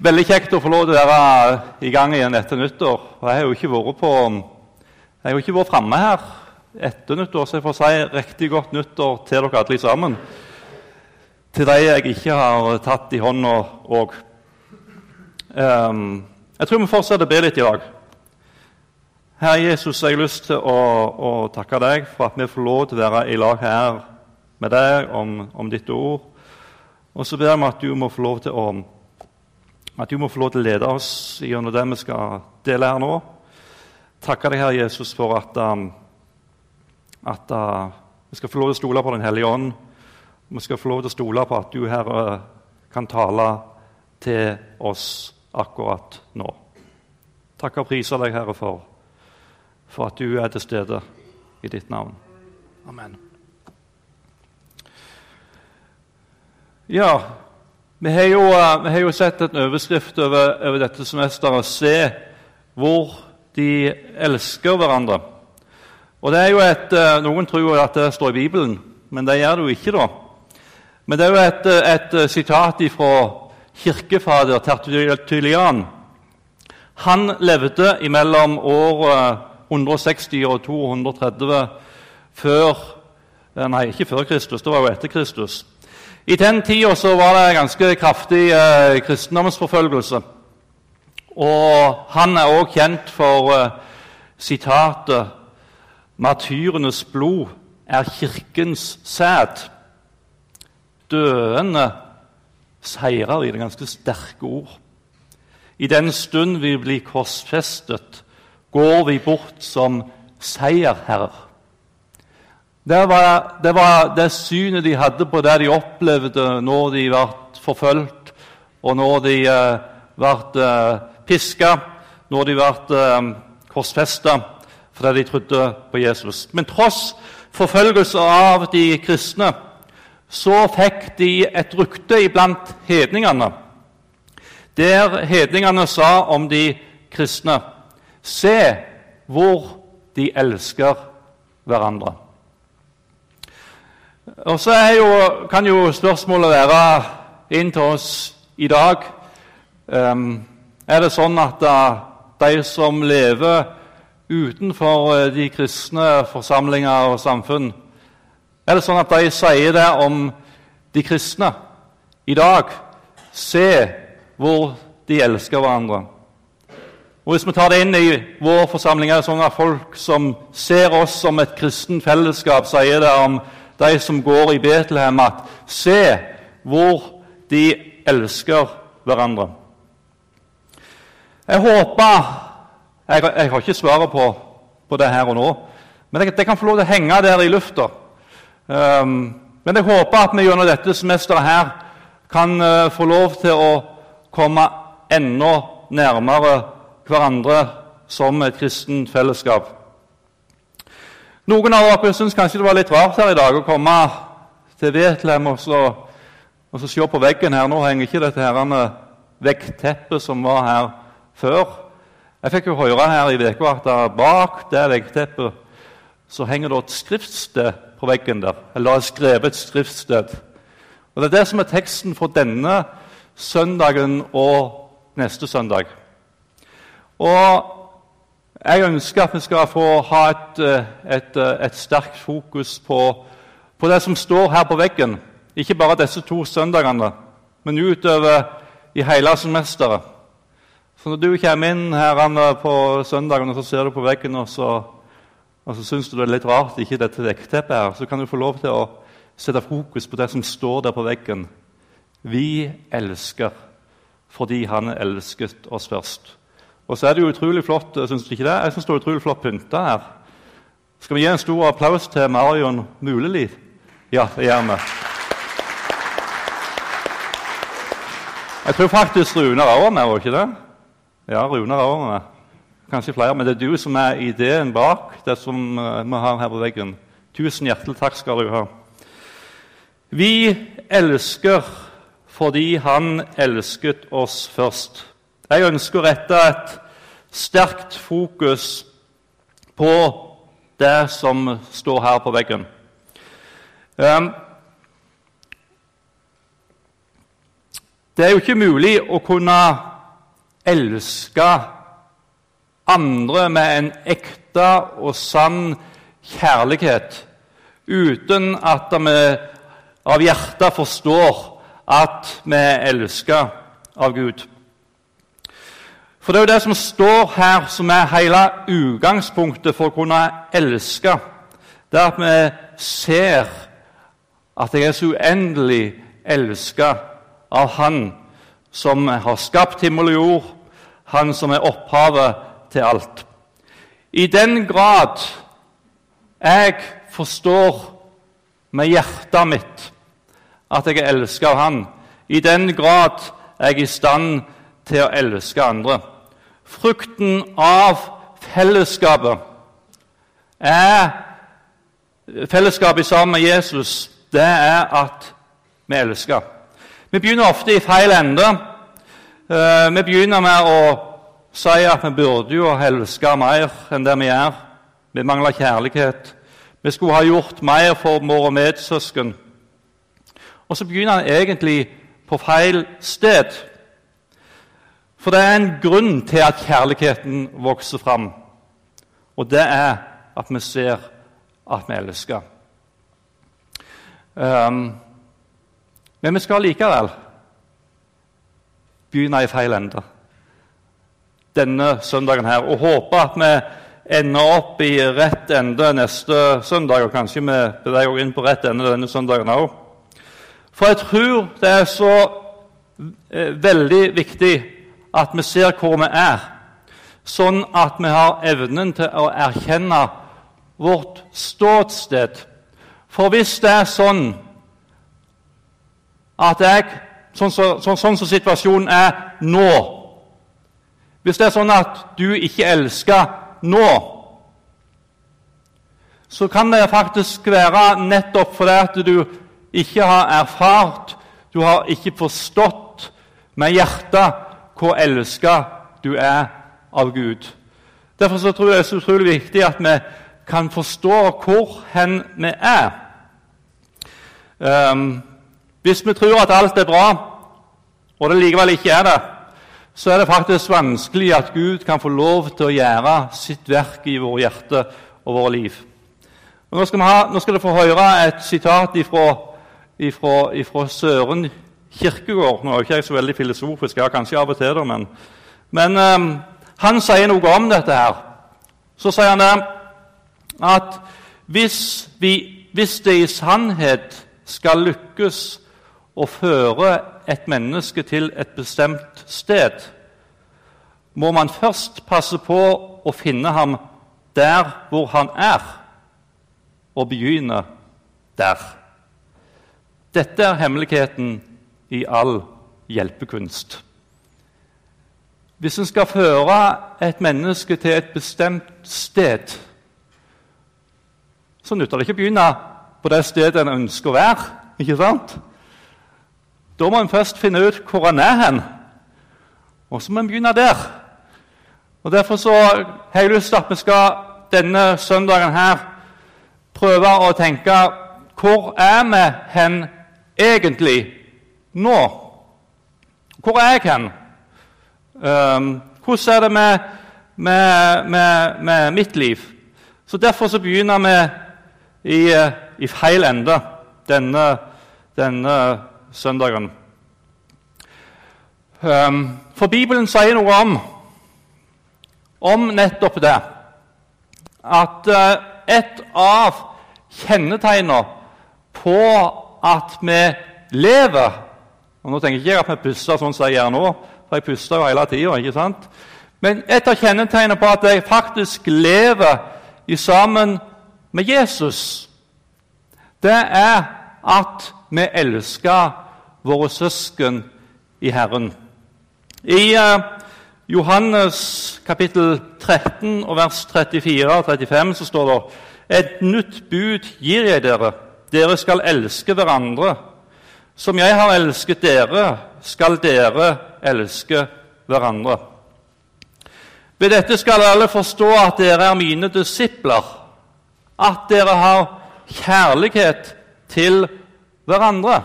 Veldig kjekt å få lov til å være i gang igjen etter nyttår. Jeg har jo ikke vært på, jeg har jo ikke vært framme her etter nyttår, så jeg får si riktig godt nyttår til dere alle sammen. Til de jeg ikke har tatt i hånda òg. Um, jeg tror vi fortsetter å be litt i dag. Herre Jesus, jeg har lyst til å, å, takke deg for at vi får lov til å være i lag her med deg om, om ditt ord. Og så ber vi at du må få lov til å at du må få lov til å lede oss gjennom det vi skal dele her nå. Takke deg, Herre Jesus, for at, um, at uh, vi skal få lov til å stole på Den hellige ånd. Vi skal få lov til å stole på at du, Herre, kan tale til oss akkurat nå. Takk og priser deg, Herre, for, for at du er til stede i ditt navn. Amen. Ja, vi har, jo, eh, vi har jo, sett en overskrift over, over dette semesteret 'Se hvor de elsker hverandre'. Og det er jo et, eh, Noen tror at det står i Bibelen, men det gjør det jo ikke. da. Men det er jo et, eh, et sitat fra kirkefader Tertulian. Han levde mellom år 160 og 230 før Nei, ikke før Kristus, det var jo etter Kristus. I den tida var det ganske kraftig eh, kristendomsforfølgelse. Og han er også kjent for eh, sitatet 'Martyrenes blod er kirkens sæd'. Døende seirer i det ganske sterke ord. I den stund vi blir korsfestet, går vi bort som seierherrer. Det var, det var, det synet de hadde på det de opplevde når de ble forfulgt, og når de eh, ble eh, piska, når de ble eh, korsfesta fordi de trodde på Jesus. Men tross forfølgelse av de kristne så fikk de et rykte iblant hedningene, der hedningene sa om de kristne Se hvor de elsker hverandre. Og så kan jo spørsmålet være inn til oss i dag um, Er det sånn at uh, de som lever utenfor uh, de kristne forsamlinger og samfunn Er det sånn at de sier det om de kristne i dag? Se hvor de elsker hverandre. Og Hvis vi tar det inn i vår forsamling, er det sånn at folk som ser oss som et kristen fellesskap, sier det om de som går i Betlehem, at se hvor de elsker hverandre. Jeg håper Jeg, jeg har ikke svaret på, på, det her og nå, men det, kan få lov til å henge der i lufta. Um, men jeg håper at vi gjennom dette semesteret her kan uh, få lov til å komme enda nærmere hverandre som et kristent fellesskap. Noen av dere syns kanskje det var litt rart her i dag å komme til Betlehem og og så se på veggen her. Nå henger ikke dette her veggteppet som var her før. Jeg fikk jo høre her i uka at bak det veggteppet så henger det et skriftsted på veggen der. Eller er skrevet et skriftsted. Og Det er det som er teksten for denne søndagen og neste søndag. Og jeg ønsker at vi skal få ha et, eh, et, eh, et sterkt fokus på, på, det som står her på veggen. Ikke bare disse to søndagene, men utover i hele semesteret. Så når du kommer inn her på søndagen og så ser du på veggen, og så, og så syns du det er litt rart ikke dette veggteppet her, så kan du få lov til å sette fokus på det som står der på veggen. Vi elsker fordi Han elsket oss først. Og så er det jo utrolig flott synes du ikke det? Jeg synes det er utrolig flott pynta her. Skal vi gi en stor applaus til Marion Muleli? Ja, det gjør vi. Jeg tror faktisk Runar òg er med, var ikke det? Ja, Runar òg med. Kanskje flere, men det er du som er ideen bak det som eh, vi har her på veggen. Tusen hjertelig takk skal du ha. Vi elsker fordi Han elsket oss først. Jeg ønsker å rette et sterkt fokus på det som står her på veggen. Ehm, det er jo ikke mulig å kunne elske andre med en ekte og sann kjærlighet, uten at vi av hjertet forstår at vi er elsket av Gud. For det er jo det som står her, som er hele utgangspunktet for å kunne elske. Det er at vi ser at jeg er så uendelig elsket av Han som har skapt himmel og jord, Han som er opphavet til alt. I den grad jeg forstår med hjertet mitt at jeg er elsket av Han, i den grad jeg er i stand til å elske andre. Frukten av fellesskapet er fellesskapet sammen med Jesus. Det er at vi elsker. Vi begynner ofte i feil ende. Eh, vi begynner med å si at vi burde jo elske mer enn det vi gjør. Vi mangler kjærlighet. Vi skulle ha gjort mer for våre medsøsken. Og så begynner han egentlig på feil sted. For det er en grunn til at kjærligheten vokser fram, og det er at vi ser at vi elsker. Um, men vi skal likevel begynne i feil ende denne søndagen her, og håpe at vi ender opp i rett ende neste søndag. Og kanskje vi beveger oss inn på rett ende denne søndagen òg. For jeg tror det er så eh, veldig viktig at vi ser hvor vi er, sånn at vi har evnen til å erkjenne vårt ståsted. For hvis det er sånn at jeg, sånn som så, sånn, så situasjonen er nå Hvis det er sånn at du ikke elsker nå, så kan det faktisk være nettopp fordi at du ikke har erfart, du har ikke forstått med hjertet hvor elsket du er av Gud. Derfor så tror jeg det er så utrolig viktig at vi kan forstå hvor hen vi er. Um, hvis vi tror at alt er bra, og det likevel ikke er det, så er det faktisk vanskelig at Gud kan få lov til å gjøre sitt verk i våre hjerte og våre liv. Og nå, skal skal dere få høre et sitat fra Søren Kirkegård. Nå er ikke jeg så veldig filosofisk, jeg har kanskje av og til det, men, men um, han sier noe om dette her. Så sier han det at hvis, vi, hvis det i sannhet skal lykkes å føre et menneske til et bestemt sted, må man først passe på å finne ham der hvor han er, og begynne der. Dette er hemmeligheten i all hjelpekunst. Hvis en skal føre et menneske til et bestemt sted, så nytter det ikke å begynne på det stedet en ønsker å være. ikke sant? Da må en først finne ut hvor han er hen, og så må en begynne der. Og Derfor så har jeg lyst til at vi skal denne søndagen her prøve å tenke hvor er vi hen egentlig nå? Hvor er jeg hen? Um, hvordan er det med, med, med, med, mitt liv? Så Derfor så begynner vi i, i feil ende denne, denne søndagen. Um, for Bibelen sier noe om, om nettopp det. At uh, et av kjennetegnene på at vi lever og Nå tenker jeg ikke at vi puster sånn som jeg gjør nå, for jeg puster jo hele tida. Men et av kjennetegnene på at jeg faktisk lever i sammen med Jesus, det er at vi elsker våre søsken i Herren. I uh, Johannes kapittel 13 og vers 34 og 35 så står det et nytt bud gir jeg dere. Dere skal elske hverandre. Som jeg har elsket dere, skal dere elske hverandre. Ved dette skal alle forstå at dere er mine disipler, at dere har kjærlighet til hverandre.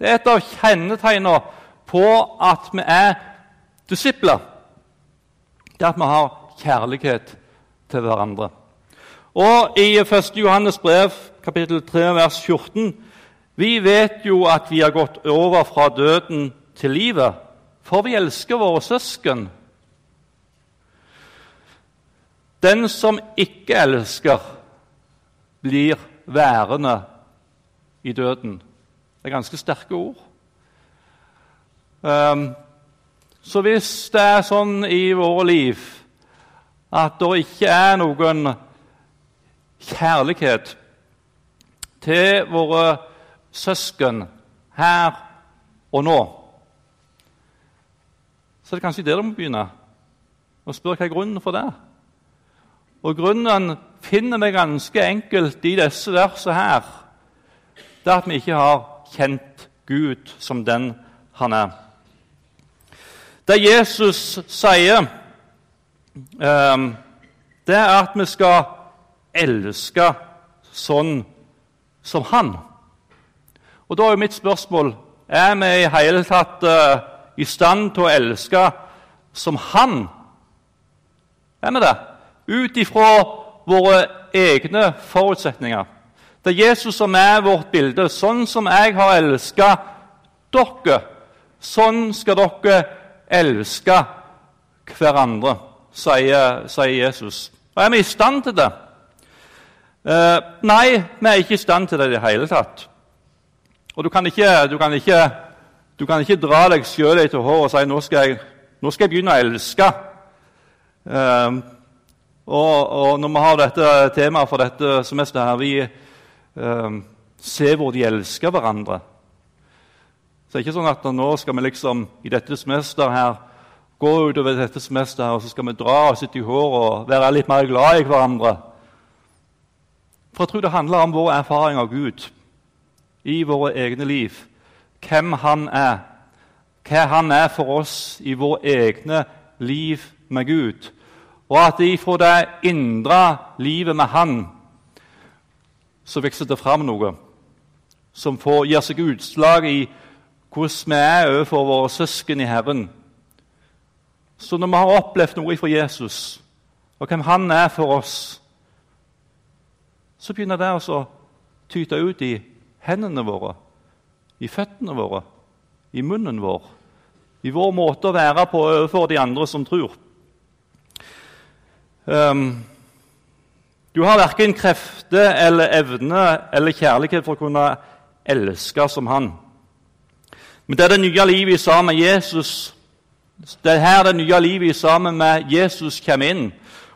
Det er et av kjennetegnene på at vi er disipler, det at vi har kjærlighet til hverandre. Og I 1. Johannes brev, kapittel 3, vers 14, vi vet jo at vi har gått over fra døden til livet, for vi elsker våre søsken. Den som ikke elsker, blir værende i døden. Det er ganske sterke ord. Um, så hvis det er sånn i våre liv at det ikke er noen kjærlighet til våre søsken her og nå, så er det kanskje der du må begynne og spørre hva er grunnen for det. Og Grunnen finner vi ganske enkelt i disse versene her. Det er at vi ikke har kjent Gud som den han er. Det Jesus sier, ehm, det er at vi skal elske sånn som han. Og Da er jo mitt spørsmål er vi i hele tatt uh, i stand til å elske som han. Er vi det? Ut ifra våre egne forutsetninger. Det er Jesus som er vårt bilde. Sånn som jeg har elska dere, sånn skal dere elske hverandre, sier, sier Jesus. Og Er vi i stand til det? Eh, nei, vi er ikke i stand til det i det hele tatt. Og du kan ikke, du kan ikke, du kan ikke dra deg sjøl etter håret og si nå skal, jeg, nå skal jeg begynne å elske. Um, og, og, når vi har dette temaet for dette semesteret her, vi um, ser hvor de elsker hverandre så det er ikke sånn at nå skal vi liksom i dette semesteret her gå utover dette semesteret her, og så skal vi dra oss i håret og være litt mer glad i hverandre. For jeg tror det handler om vår erfaring av Gud i våre egne liv. Hvem Han er. Hva Han er for oss i våre egne liv med Gud. Og at ifra det indre livet med Han så vokser det fram noe som får, gir seg utslag i hvordan vi er overfor våre søsken i Herren. Så når vi har opplevd noe fra Jesus, og hvem han er for oss, så begynner det å tyte ut i hendene våre, i føttene våre, i munnen vår, i vår måte å være på overfor de andre som tror. Um, du har verken krefter eller evne eller kjærlighet for å kunne elske som han. Men det er det nye livet sammen med Jesus. Det er her det nye livet sammen med Jesus kommer inn.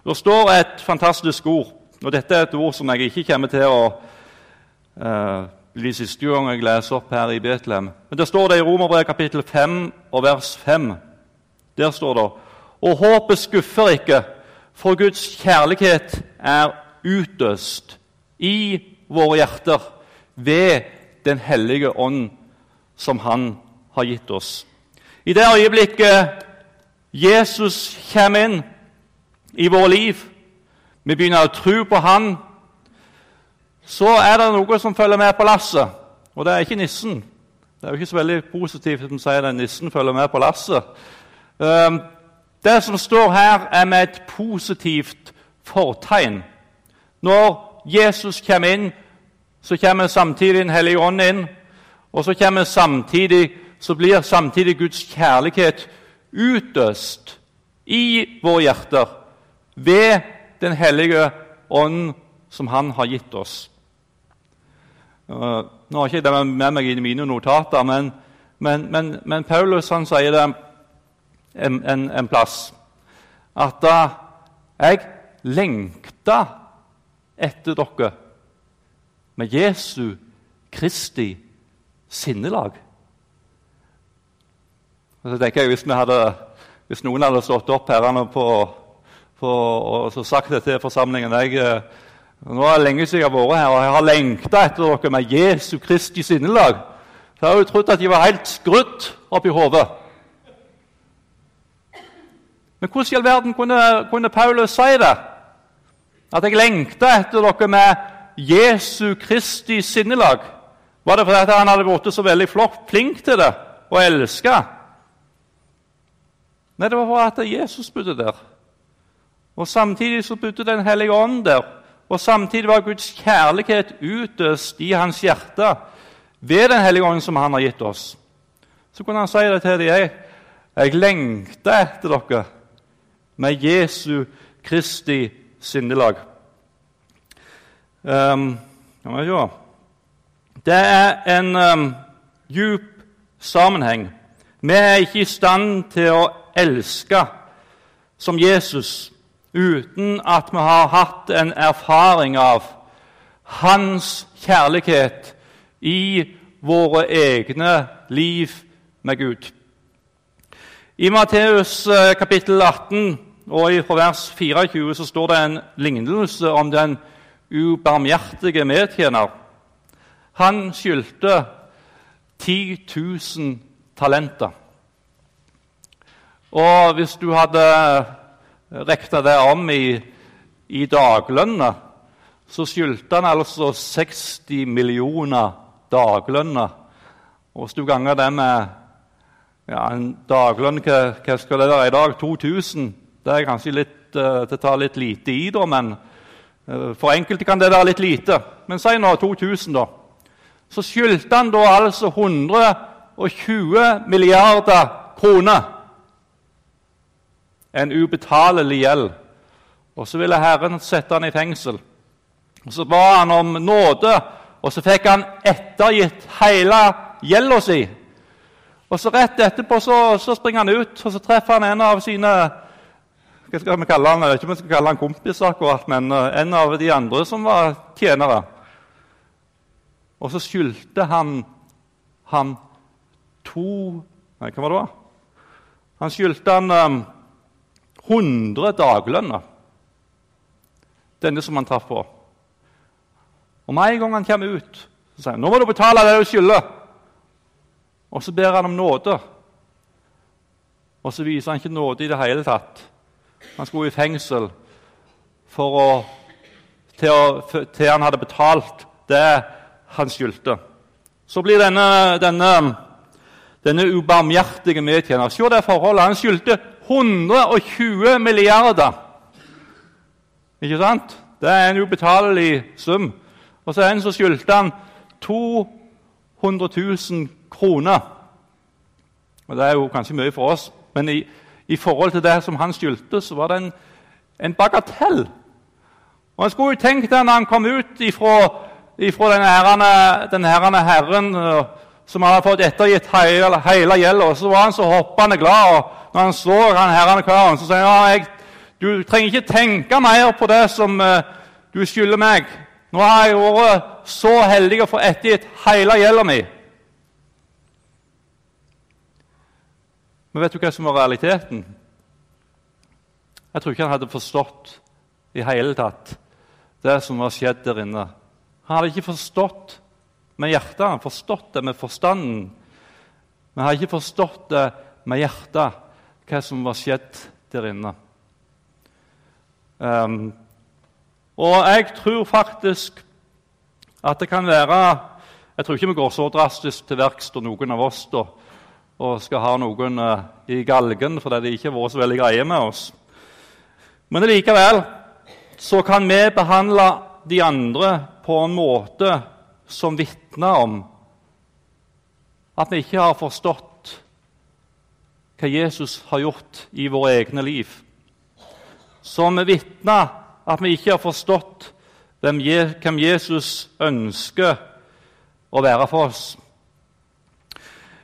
Det står et fantastisk ord, og dette er et ord som jeg ikke kommer til å uh, bli siste gang jeg leser opp her i Betlehem. Men det står det i Romerbrevet kapittel 5 og vers 5. Der står det Og håpet skuffer ikke, for Guds kjærlighet er utøst i våre hjerter ved Den hellige ånd som han har gitt oss. I det øyeblikket Jesus kommer inn i vårt liv, vi begynner å tro på han, så er det noe som følger med på lasset. Og det er ikke nissen. Det er jo ikke så veldig positivt at de sier at nissen følger med på lasset. Ehm, det som står her, er med et positivt fortegn. Når Jesus kommer inn, så kommer samtidig Den hellige ånd inn. Og så samtidig, så blir samtidig Guds kjærlighet utøst i våre hjerter ved Den hellige ånd som Han har gitt oss. Nå har ikke det med meg i mine notater, men, men, men, men Paulus han sier det en, en, en plass at da jeg lengta etter dere med Jesu Kristi sinnelag. Så tenker jeg, Hvis, hadde, hvis noen hadde stått opp her og sagt det til forsamlingen jeg, eh, Nå er det lenge siden jeg har vært her, og jeg har lengta etter dere med Jesu Kristi sinnelag. Så jeg har jo trodd at de var helt skrudd oppi hodet. Men hvordan i all verden kunne, kunne Paulus si det? At jeg lengta etter dere med Jesu Kristi sinnelag? Var det fordi han hadde blitt så veldig flott, flink til det og elska? Nei, det var fordi Jesus bodde der. Og Samtidig så bodde Den hellige ånd der. Og samtidig var Guds kjærlighet utøst i hans hjerte ved Den hellige ånd som han har gitt oss. Så kunne han si det til dem. Jeg, jeg lengter etter dere med Jesu Kristi sinnelag. Um, det er en um, djup sammenheng. Vi er ikke i stand til å elske som Jesus uten at vi har hatt en erfaring av hans kjærlighet i våre egne liv med Gud. I Matteus eh, kapittel 18 og i vers 24 så står det en lignelse om den ubarmhjertige medtjener. Han skyldte 10 000 talenter. Og hvis du hadde regna det om i, i daglønner, så skyldte han altså 60 millioner daglønner. Og hvis du ganger det med ja, en daglønn hva, hva, skal det være i dag? 2000? Det er kanskje litt, uh, det tar litt lite i, da, men uh, for enkelte kan det være litt lite. Men si nå 2000, da. Så skyldte han da altså 120 milliarder kroner en ubetalelig gjeld. Og Så ville Herren sette han i fengsel. Og Så ba han om nåde, og så fikk han ettergitt hele gjelda si. Og så Rett etterpå så, så, springer han ut, og så treffer han en av sine hva skal vi kalle han, Jeg vet ikke om vi skal kalle han kompis, akkurat, men eh, en av de andre som var tjenere. Og så skyldte han ham to Nei, hva var det? Han skyldte han um, 100 daglønner, denne som han traff på. Og Med en gang han kommer ut, så sier han nå må du betale det du skylder. Og så ber han om nåde. Og så viser han ikke nåde i det hele tatt. Han skulle i fengsel for å, til, å, til han hadde betalt det han skyldte. Så blir denne, denne, denne ubarmhjertige medtjener Se det forholdet. Han skyldte 120 milliarder. Ikke sant? Det er en ubetalelig sum. Og så er en som skyldte han 200 000 kroner. Og Det er jo kanskje mye for oss, men i, i forhold til det som han skyldte, så var det en, en bagatell. Og Han skulle jo tenkt det når han kom ut ifra, ifra denne, herrene, denne herrene herren som som hadde fått ettergitt hele, hele gjelda, så var han så hoppende glad. og når han så han herrene karen, så sier han ja, du trenger ikke tenke mer på det som uh, du skylder meg. Nå har jeg vært så heldig å få ettergitt hele gjelda mi. Men vet du hva som var realiteten? Jeg tror ikke han hadde forstått i hele tatt det som var skjedd der inne. Han hadde ikke forstått med hjertet, han forstått det med forstanden. Men han hadde ikke forstått det med hjertet hva som var skjedd der inne. Um, og jeg tror faktisk at det kan være Jeg tror ikke vi går så drastisk til verks noen av oss da, og skal ha noen uh, i galgen fordi de ikke har vært så veldig greie med oss. Men likevel så kan vi behandle de andre på en måte som vitner om at vi ikke har forstått hva Jesus har gjort i våre egne liv. Som vitner at vi ikke har forstått hvem Jesus ønsker å være for oss.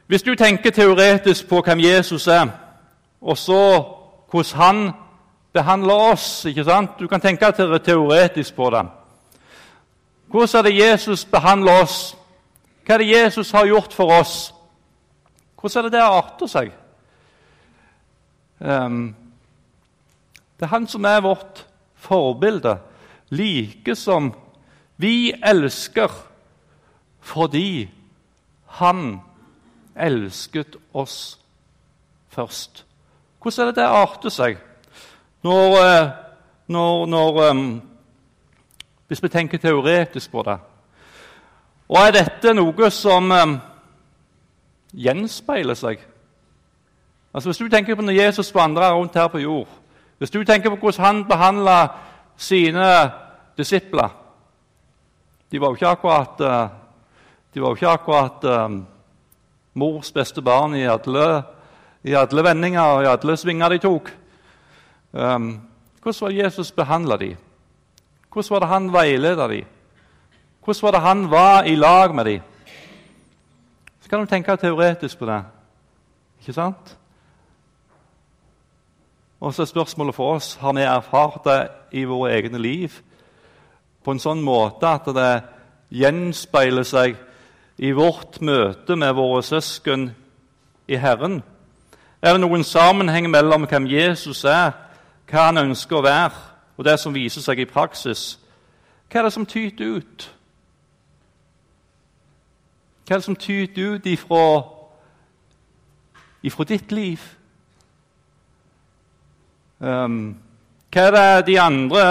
Hvis du tenker teoretisk på hvem Jesus er, og så hvordan han behandler oss ikke sant? Du kan tenke teoretisk på det. Hvordan er det Jesus behandler oss? Hva er det Jesus har gjort for oss? Hvordan er det det arter seg? Um, det er han som er vårt forbilde, like som vi elsker fordi han elsket oss først. Hvordan er det det arter seg når, eh, når, når um, Hvis vi tenker teoretisk på det. Og er dette noe som um, gjenspeiler seg Altså Hvis du tenker på når Jesus vandra rundt her på jord, hvis du tenker på hvordan han behandla sine disipler De var jo ikke akkurat, eh, de jo ikke akkurat um, mors beste barn i alle, i alle vendinger og i alle svinger de tok. Um, hvordan var Jesus behandla dem? Hvordan var det han veileda dem? Hvordan var det han var i lag med dem? Så kan du tenke teoretisk på det. Ikke sant? Og så er spørsmålet for oss har vi erfart det i våre egne liv på en sånn måte at det gjenspeiler seg i vårt møte med våre søsken i Herren? Er det noen sammenheng mellom hvem Jesus er, hva han ønsker å være, og det som viser seg i praksis? Hva er det som tyter ut? Hva er det som tyter ut ifra, ifra ditt liv? Um, hva er det de andre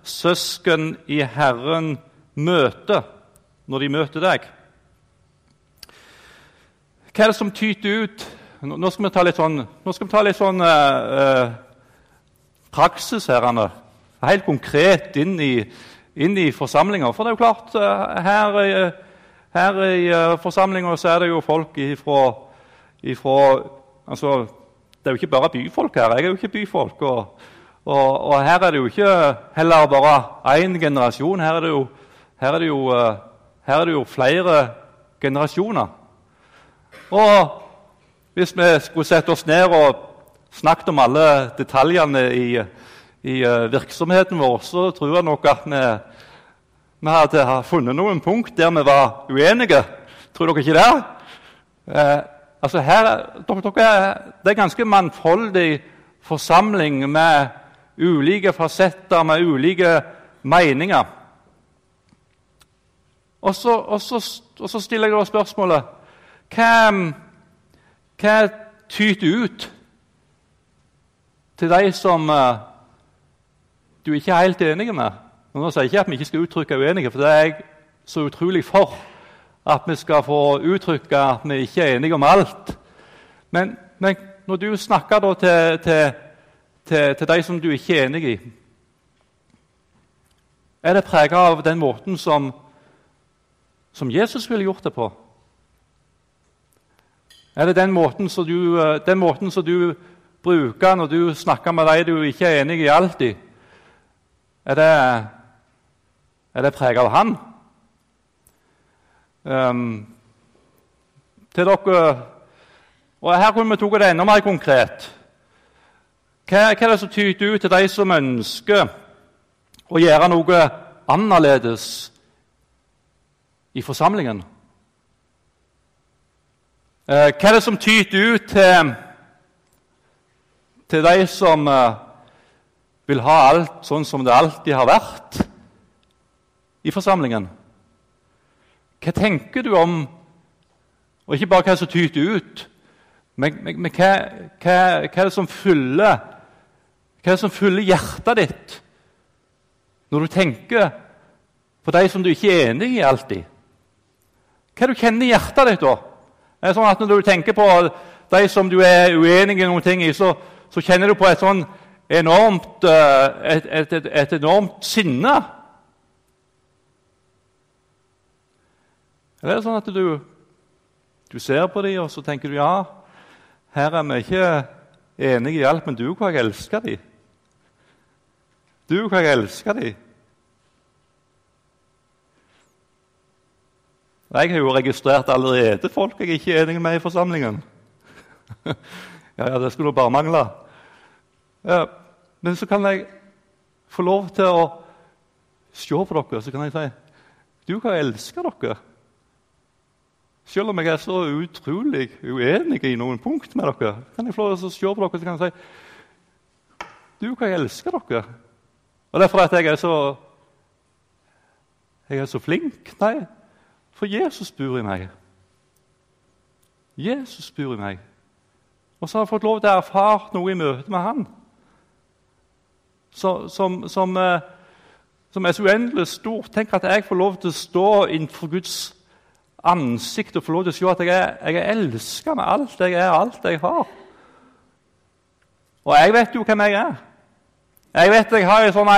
søsken i Herren møter når de møter deg? Hva er det som tyter ut? Nå skal vi ta litt sånn, ta litt sånn uh, uh, praksis her. Anne. Helt konkret inn i, inn i forsamlinger. For det er jo klart, her, her i forsamlinga er det jo folk ifra, ifra altså, det er jo ikke bare byfolk her. Jeg er jo ikke byfolk. Og, og, og her er det jo ikke heller bare én generasjon. Her er, det jo, her, er det jo, eh, her er det jo flere generasjoner. Og hvis vi skulle sette oss ned og snakket om alle detaljene i, i eh, virksomheten vår, så tror jeg nok at vi, vi hadde funnet noen punkt der vi var uenige. Tror dere ikke det? Eh, Altså her, det er ganske mannfoldig forsamling med ulike fasetter, med ulike meninger. Og så, og så, og så stiller jeg da spørsmålet hva, tyter ut til de som uh, du ikke er helt enig med? Nå sier jeg ikke at vi ikke skal uttrykke uenige, for det er jeg så utrolig for at vi skal få uttrykke at vi ikke er enige om alt. Men, men når du snakker til, til, til, til, de som du ikke er enig i, er det preget av den måten som, som Jesus ville gjort det på? Er det den måten som du, måten som du bruker når du snakker med de du ikke er enig i alltid? Er det, er det preget av han? Um, til dere. Og Her kunne vi tatt det enda mer konkret. Hva, hva, er det som tyter ut til de som ønsker å gjøre noe annerledes i forsamlingen? Eh, hva er det som tyter ut til, til de som eh, vil ha alt sånn som det alltid har vært i forsamlingen? Hva tenker du om Og ikke bare hva som tyter ut, men, men, men hva, hva, hva, er det som fyller Hva er det som fyller hjertet ditt når du tenker på de som du ikke er enig i alltid? Hva er det du kjenner i hjertet ditt da? Det er sånn at Når du tenker på de som du er uenig i noen ting i, så, så kjenner du på et sånn enormt, eh, et, et, et, et enormt sinne Eller er det sånn at du, du ser på dem og så tenker du, ja, her er vi ikke enige i alt, men du, hvor jeg elsker dem. Du, hvor jeg elsker dem. Jeg har jo registrert allerede folk jeg ikke er enig med i forsamlingen. ja, ja, det skulle bare mangle. Ja, men så kan jeg få lov til å se på dere så kan jeg si du, hva elsker dere. Selv om jeg er så utrolig uenig i noen punkt med dere, kan jeg få se på dere så kan jeg si Du, hva jeg elsker dere. Og det er fordi jeg er så jeg er så flink? Nei, for Jesus bor i meg. Jesus bor i meg. Og så har jeg fått lov til å erfare noe i møte med Han som, som, som, eh, som er så uendelig stort. Tenk at jeg får lov til å stå innenfor Guds ansikt og få lov til å se at jeg er, jeg er elska med alt jeg er, alt jeg har. Og jeg vet jo hvem jeg er. Jeg vet jeg har en sånn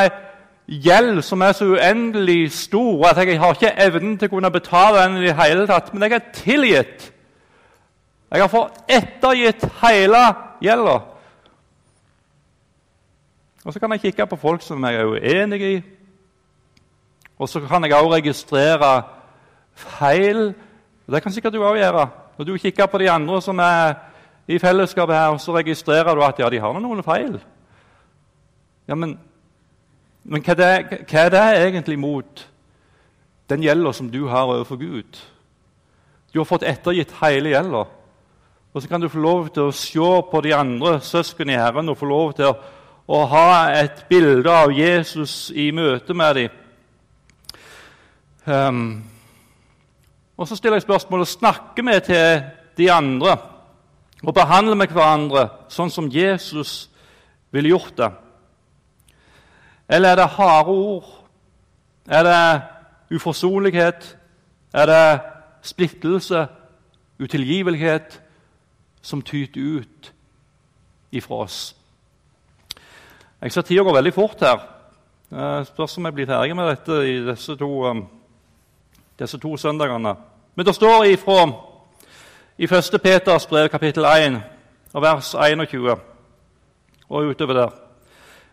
gjeld som er så uendelig stor at jeg har ikke evnen til å kunne betale den i det hele tatt. Men jeg er tilgitt. Jeg har fått ettergitt hele gjelda. Og så kan jeg kikke på folk som jeg er uenig i. Og så kan jeg også registrere feil. Det kan sikkert du òg gjøre. Når du kikker på de andre som er i fellesskapet her, så registrerer du at ja, de har noen feil. Ja, Men, men hva, er det, hva, er det, egentlig mot den gjelda som du har overfor Gud? Du har fått ettergitt hele gjelda. Og så kan du få lov til å se på de andre søsknene i Herren og få lov til å, ha et bilde av Jesus i møte med dem. Um, og så stiller jeg spørsmålet snakker vi til de andre og behandler vi hverandre sånn som Jesus ville gjort det. Eller er det harde ord? Er det uforsonlighet? Er det splittelse, utilgivelighet, som tyter ut ifra oss? Jeg ser tida går veldig fort her. Det spørs om jeg blir ferdig med dette i disse to, um, disse to søndagene. Men det står ifra i 1. Peters brev, kapittel 1, vers 21 og utover der.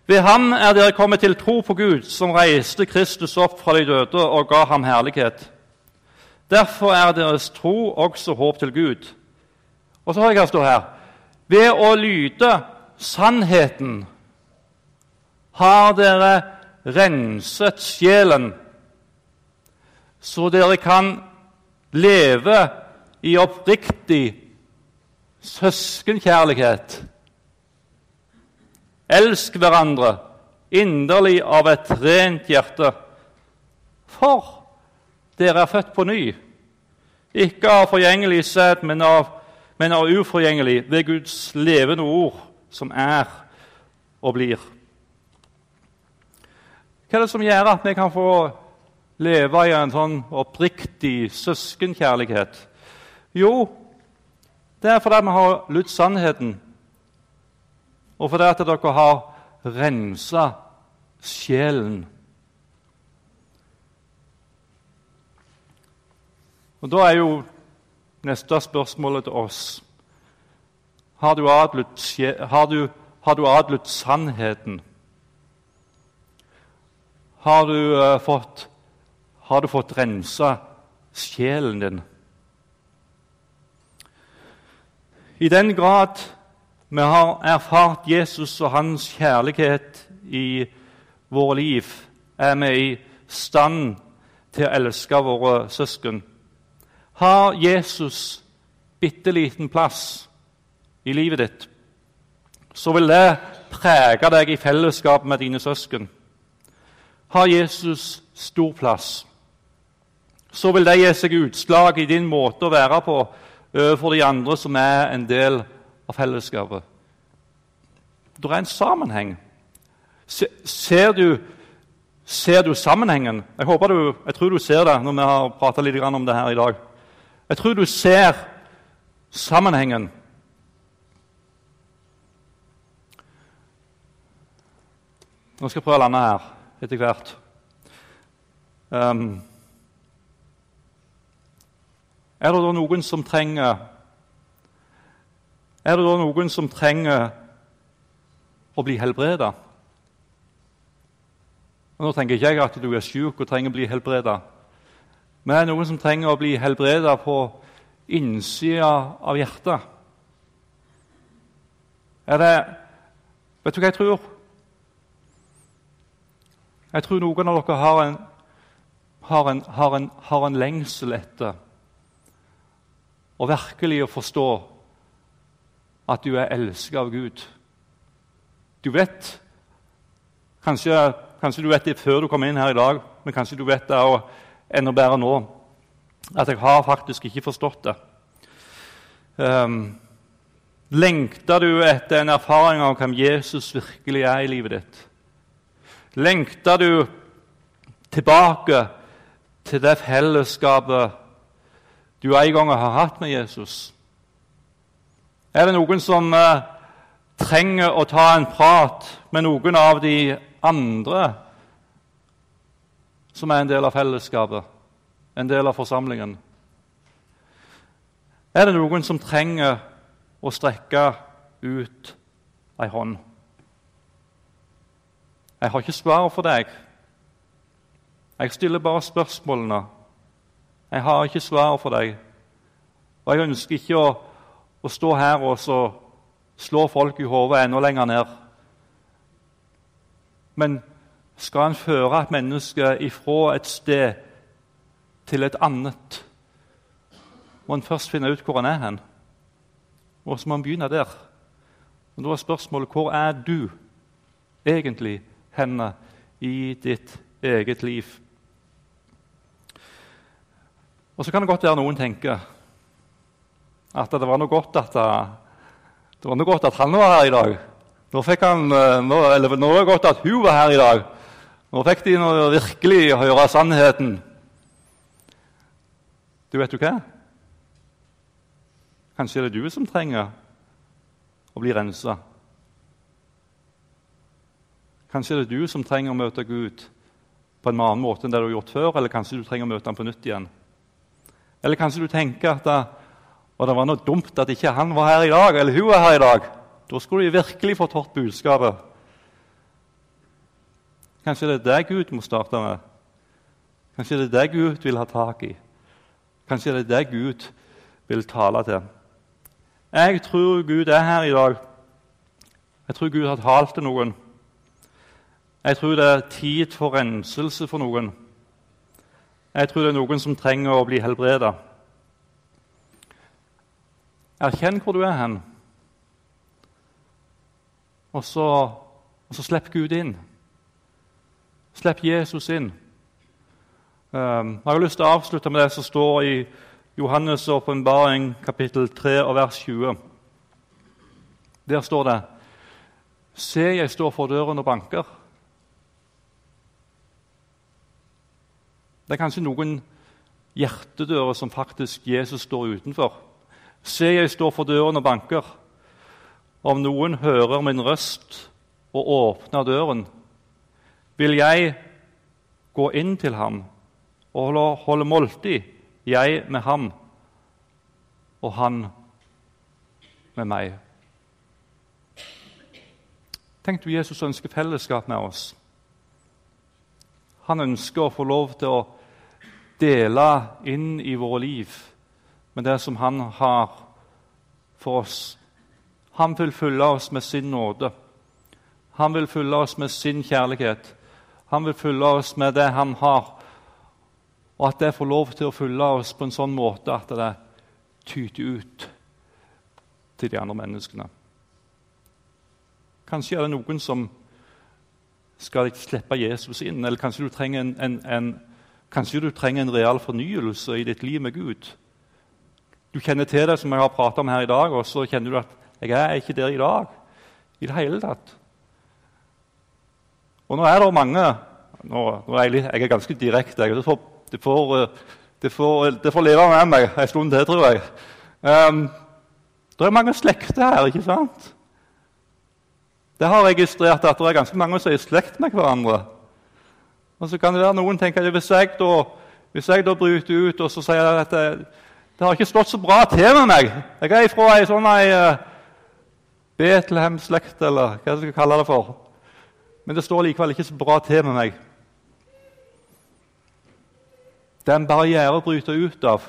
Ved ham er dere kommet til tro på Gud, som reiste Kristus opp fra de døde og ga ham herlighet. Derfor er deres tro også håp til Gud. Og så har jeg stå her Ved å lyde sannheten har dere renset sjelen, så dere kan leve i oppriktig søskenkjærlighet Elsk hverandre inderlig av et rent hjerte. For dere er født på ny, ikke av forgjengelig sæd, men av, men av uforgjengelig, ved Guds levende ord, som er og blir. Hva er det som gjør at vi kan få leve i en sånn oppriktig søskenkjærlighet? Jo, det er fordi vi har lytt sannheten og fordi at dere har rensa sjelen. Og Da er jo neste spørsmålet til oss Har du adlydt, har du, har du adlydt sannheten? Har du, uh, fått, har du fått rensa sjelen din? I den grad vi har erfart Jesus og hans kjærlighet i våre liv. Er vi i stand til å elske våre søsken? Har Jesus bitte liten plass i livet ditt, så vil det prege deg i fellesskap med dine søsken. Har Jesus stor plass, så vil det gi seg utslag i din måte å være på overfor de andre som er en del av fellesskapet. Det er en sammenheng. Ser du, ser du sammenhengen? Jeg, du, jeg tror du ser det når vi har prata litt om det her i dag. Jeg tror du ser sammenhengen. Nå skal jeg prøve å lande her etter hvert. Um, er det da noen som trenger er det da noen som trenger å bli helbreda? Nå tenker ikke jeg at du er syk og trenger å bli helbreda. Men er det noen som trenger å bli helbreda på innsida av hjertet. Er det Vet du hva jeg tror? Jeg tror noen av dere har en, har en, har en, har en lengsel etter å virkelig å forstå at du er elsket av Gud. Du vet kanskje, kanskje, du vet det før du kom inn her i dag, men kanskje du vet det enda bedre nå. At jeg har faktisk ikke forstått det. Um, lengter du etter en erfaring av hvem Jesus virkelig er i livet ditt? Lengter du tilbake til det fellesskapet du en gang har hatt med Jesus? Er det noen som uh, trenger å ta en prat med noen av de andre som er en del av fellesskapet, en del av forsamlingen? Er det noen som trenger å strekke ut ei hånd? Jeg har ikke svaret for deg. Jeg stiller bare spørsmålene. Jeg har ikke svaret for deg. Og jeg ønsker ikke å, å stå her og slå folk i hodet enda lenger ned. Men skal en føre et menneske ifra et sted til et annet, må en først finne ut hvor han er hen. Og så må en begynne der. Og Da er spørsmålet hvor er du egentlig henne i ditt eget liv? Og Så kan det godt være noen tenker at det var noe godt at, det var noe godt at han var her i dag. Nå fikk han, eh, nå, eller nå var det godt at hun var her i dag. Nå fikk de noe virkelig høre sannheten. Du vet du hva? Kanskje det er du som trenger å bli rensa. Kanskje det er du som trenger å møte Gud på en annen måte enn det du har gjort før, eller kanskje du trenger å møte ham på nytt igjen. Eller kanskje du tenker at det, var noe dumt at ikke han var her i dag, eller hun var her i dag. Da skulle de virkelig fått hørt budskapet. Kanskje det er det Gud må starte med. Kanskje det er det Gud vil ha tak i. Kanskje det er det Gud vil tale til. Jeg tror Gud er her i dag. Jeg tror Gud har talt til noen. Jeg tror det er tid for renselse for noen. Jeg tror det er noen som trenger å bli helbreda. Erkjenn hvor du er hen, og så, og så slipp Gud inn. Slipp Jesus inn. Um, jeg har lyst til å avslutte med det som står i Johannes' åpenbaring, kapittel 3, og vers 20. Der står det Se, jeg står for døren og banker. Det er kanskje noen hjertedører som faktisk Jesus står utenfor. Se, jeg står for døren og banker. Om noen hører min røst og åpner døren, vil jeg gå inn til ham og holde måltid jeg med ham og han med meg. Tenk du Jesus ønsker fellesskap med oss. Han ønsker å få lov til å dele inn i våre liv med det som han har for oss. Han vil fylle oss med sin nåde. Han vil fylle oss med sin kjærlighet. Han vil fylle oss med det han har og at det får lov til å fylle oss på en sånn måte at det tyter ut til de andre menneskene. Kanskje er det noen som skal slippe Jesus inn, eller kanskje du trenger en, en, en, kanskje du trenger en real fornyelse i ditt liv med Gud. Du kjenner til det som jeg har pratet om her i dag, og så kjenner du at jeg er ikke der i dag i det hele tatt. Og nå er det mange nå, nå er jeg, jeg, er ganske direkte. Det får, det, får, det får, leve med meg en stund til, tror jeg. Um, det er mange slekter her, ikke sant? Det har registrert at det er ganske mange som er i slekt med hverandre. Og så kan det være noen tenker at hvis jeg da, hvis jeg da bryter ut og så sier jeg at det, har ikke stått så bra til med meg Jeg er fra ei sånn ei uh, Betlehem-slekt, eller hva jeg skal kalle det for. Men det står likevel ikke så bra til med meg. Det er en barriere å bryte ut av.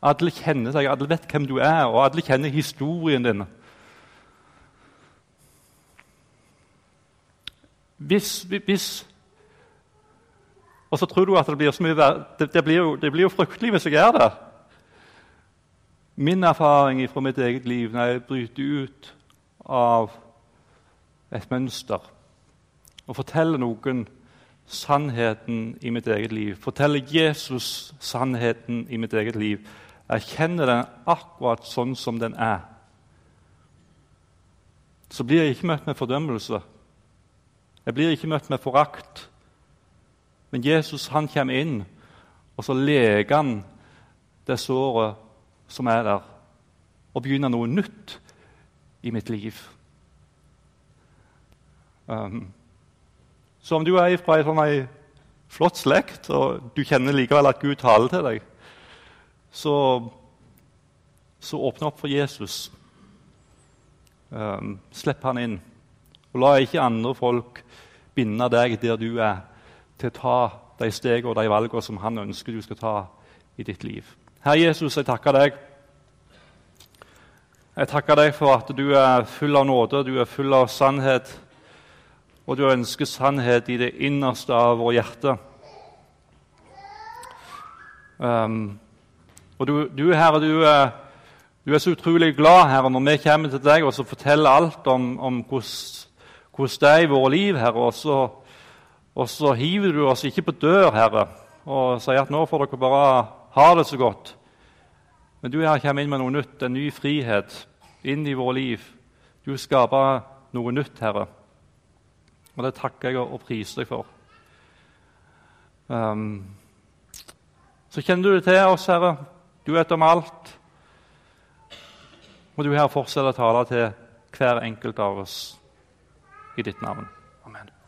Alle kjenner seg, alle vet hvem du er, og alle kjenner historien din. Hvis, hvis Og så tror du at det blir så mye det, det, blir jo, det blir jo fryktelig hvis jeg gjør det. Min erfaring fra mitt eget liv når jeg bryter ut av et mønster og forteller noen sannheten i mitt eget liv, forteller Jesus sannheten i mitt eget liv. Jeg kjenner den akkurat sånn som den er. Så blir jeg ikke møtt med fordømmelse. Jeg blir ikke møtt med forakt. Men Jesus han kommer inn, og så leker han det såret som er der, og begynner noe nytt i mitt liv. Um, så om du er fra ei sånn flott slekt, og du kjenner likevel at Gud taler til deg, så, så åpne opp for Jesus. Um, slipp han inn. Og la ikke andre folk binde deg der du er, til å ta de stegene og de valgene som han ønsker du skal ta i ditt liv. Herre Jesus, jeg takker deg. Jeg takker deg for at du er full av nåde, du er full av sannhet, og du ønsker sannhet i det innerste av vårt hjerte. Um, og du, du Herre, du er, du er, så utrolig glad Herre, når vi kommer til deg og forteller alt om, om hvordan det er i våre liv, Herre. Og så, og så, hiver du oss ikke på dør, Herre, og sier at nå får dere bare ha det så godt. Men du Herre, kommer inn med noe nytt, en ny frihet inn i våre liv. Du skaper noe nytt, Herre. Og det takker jeg og priser deg for. Um, så kjenner du det til oss, Herre. Du vet om alt. Må du her fortsette å tale til hver enkelt av oss i ditt navn. Amen.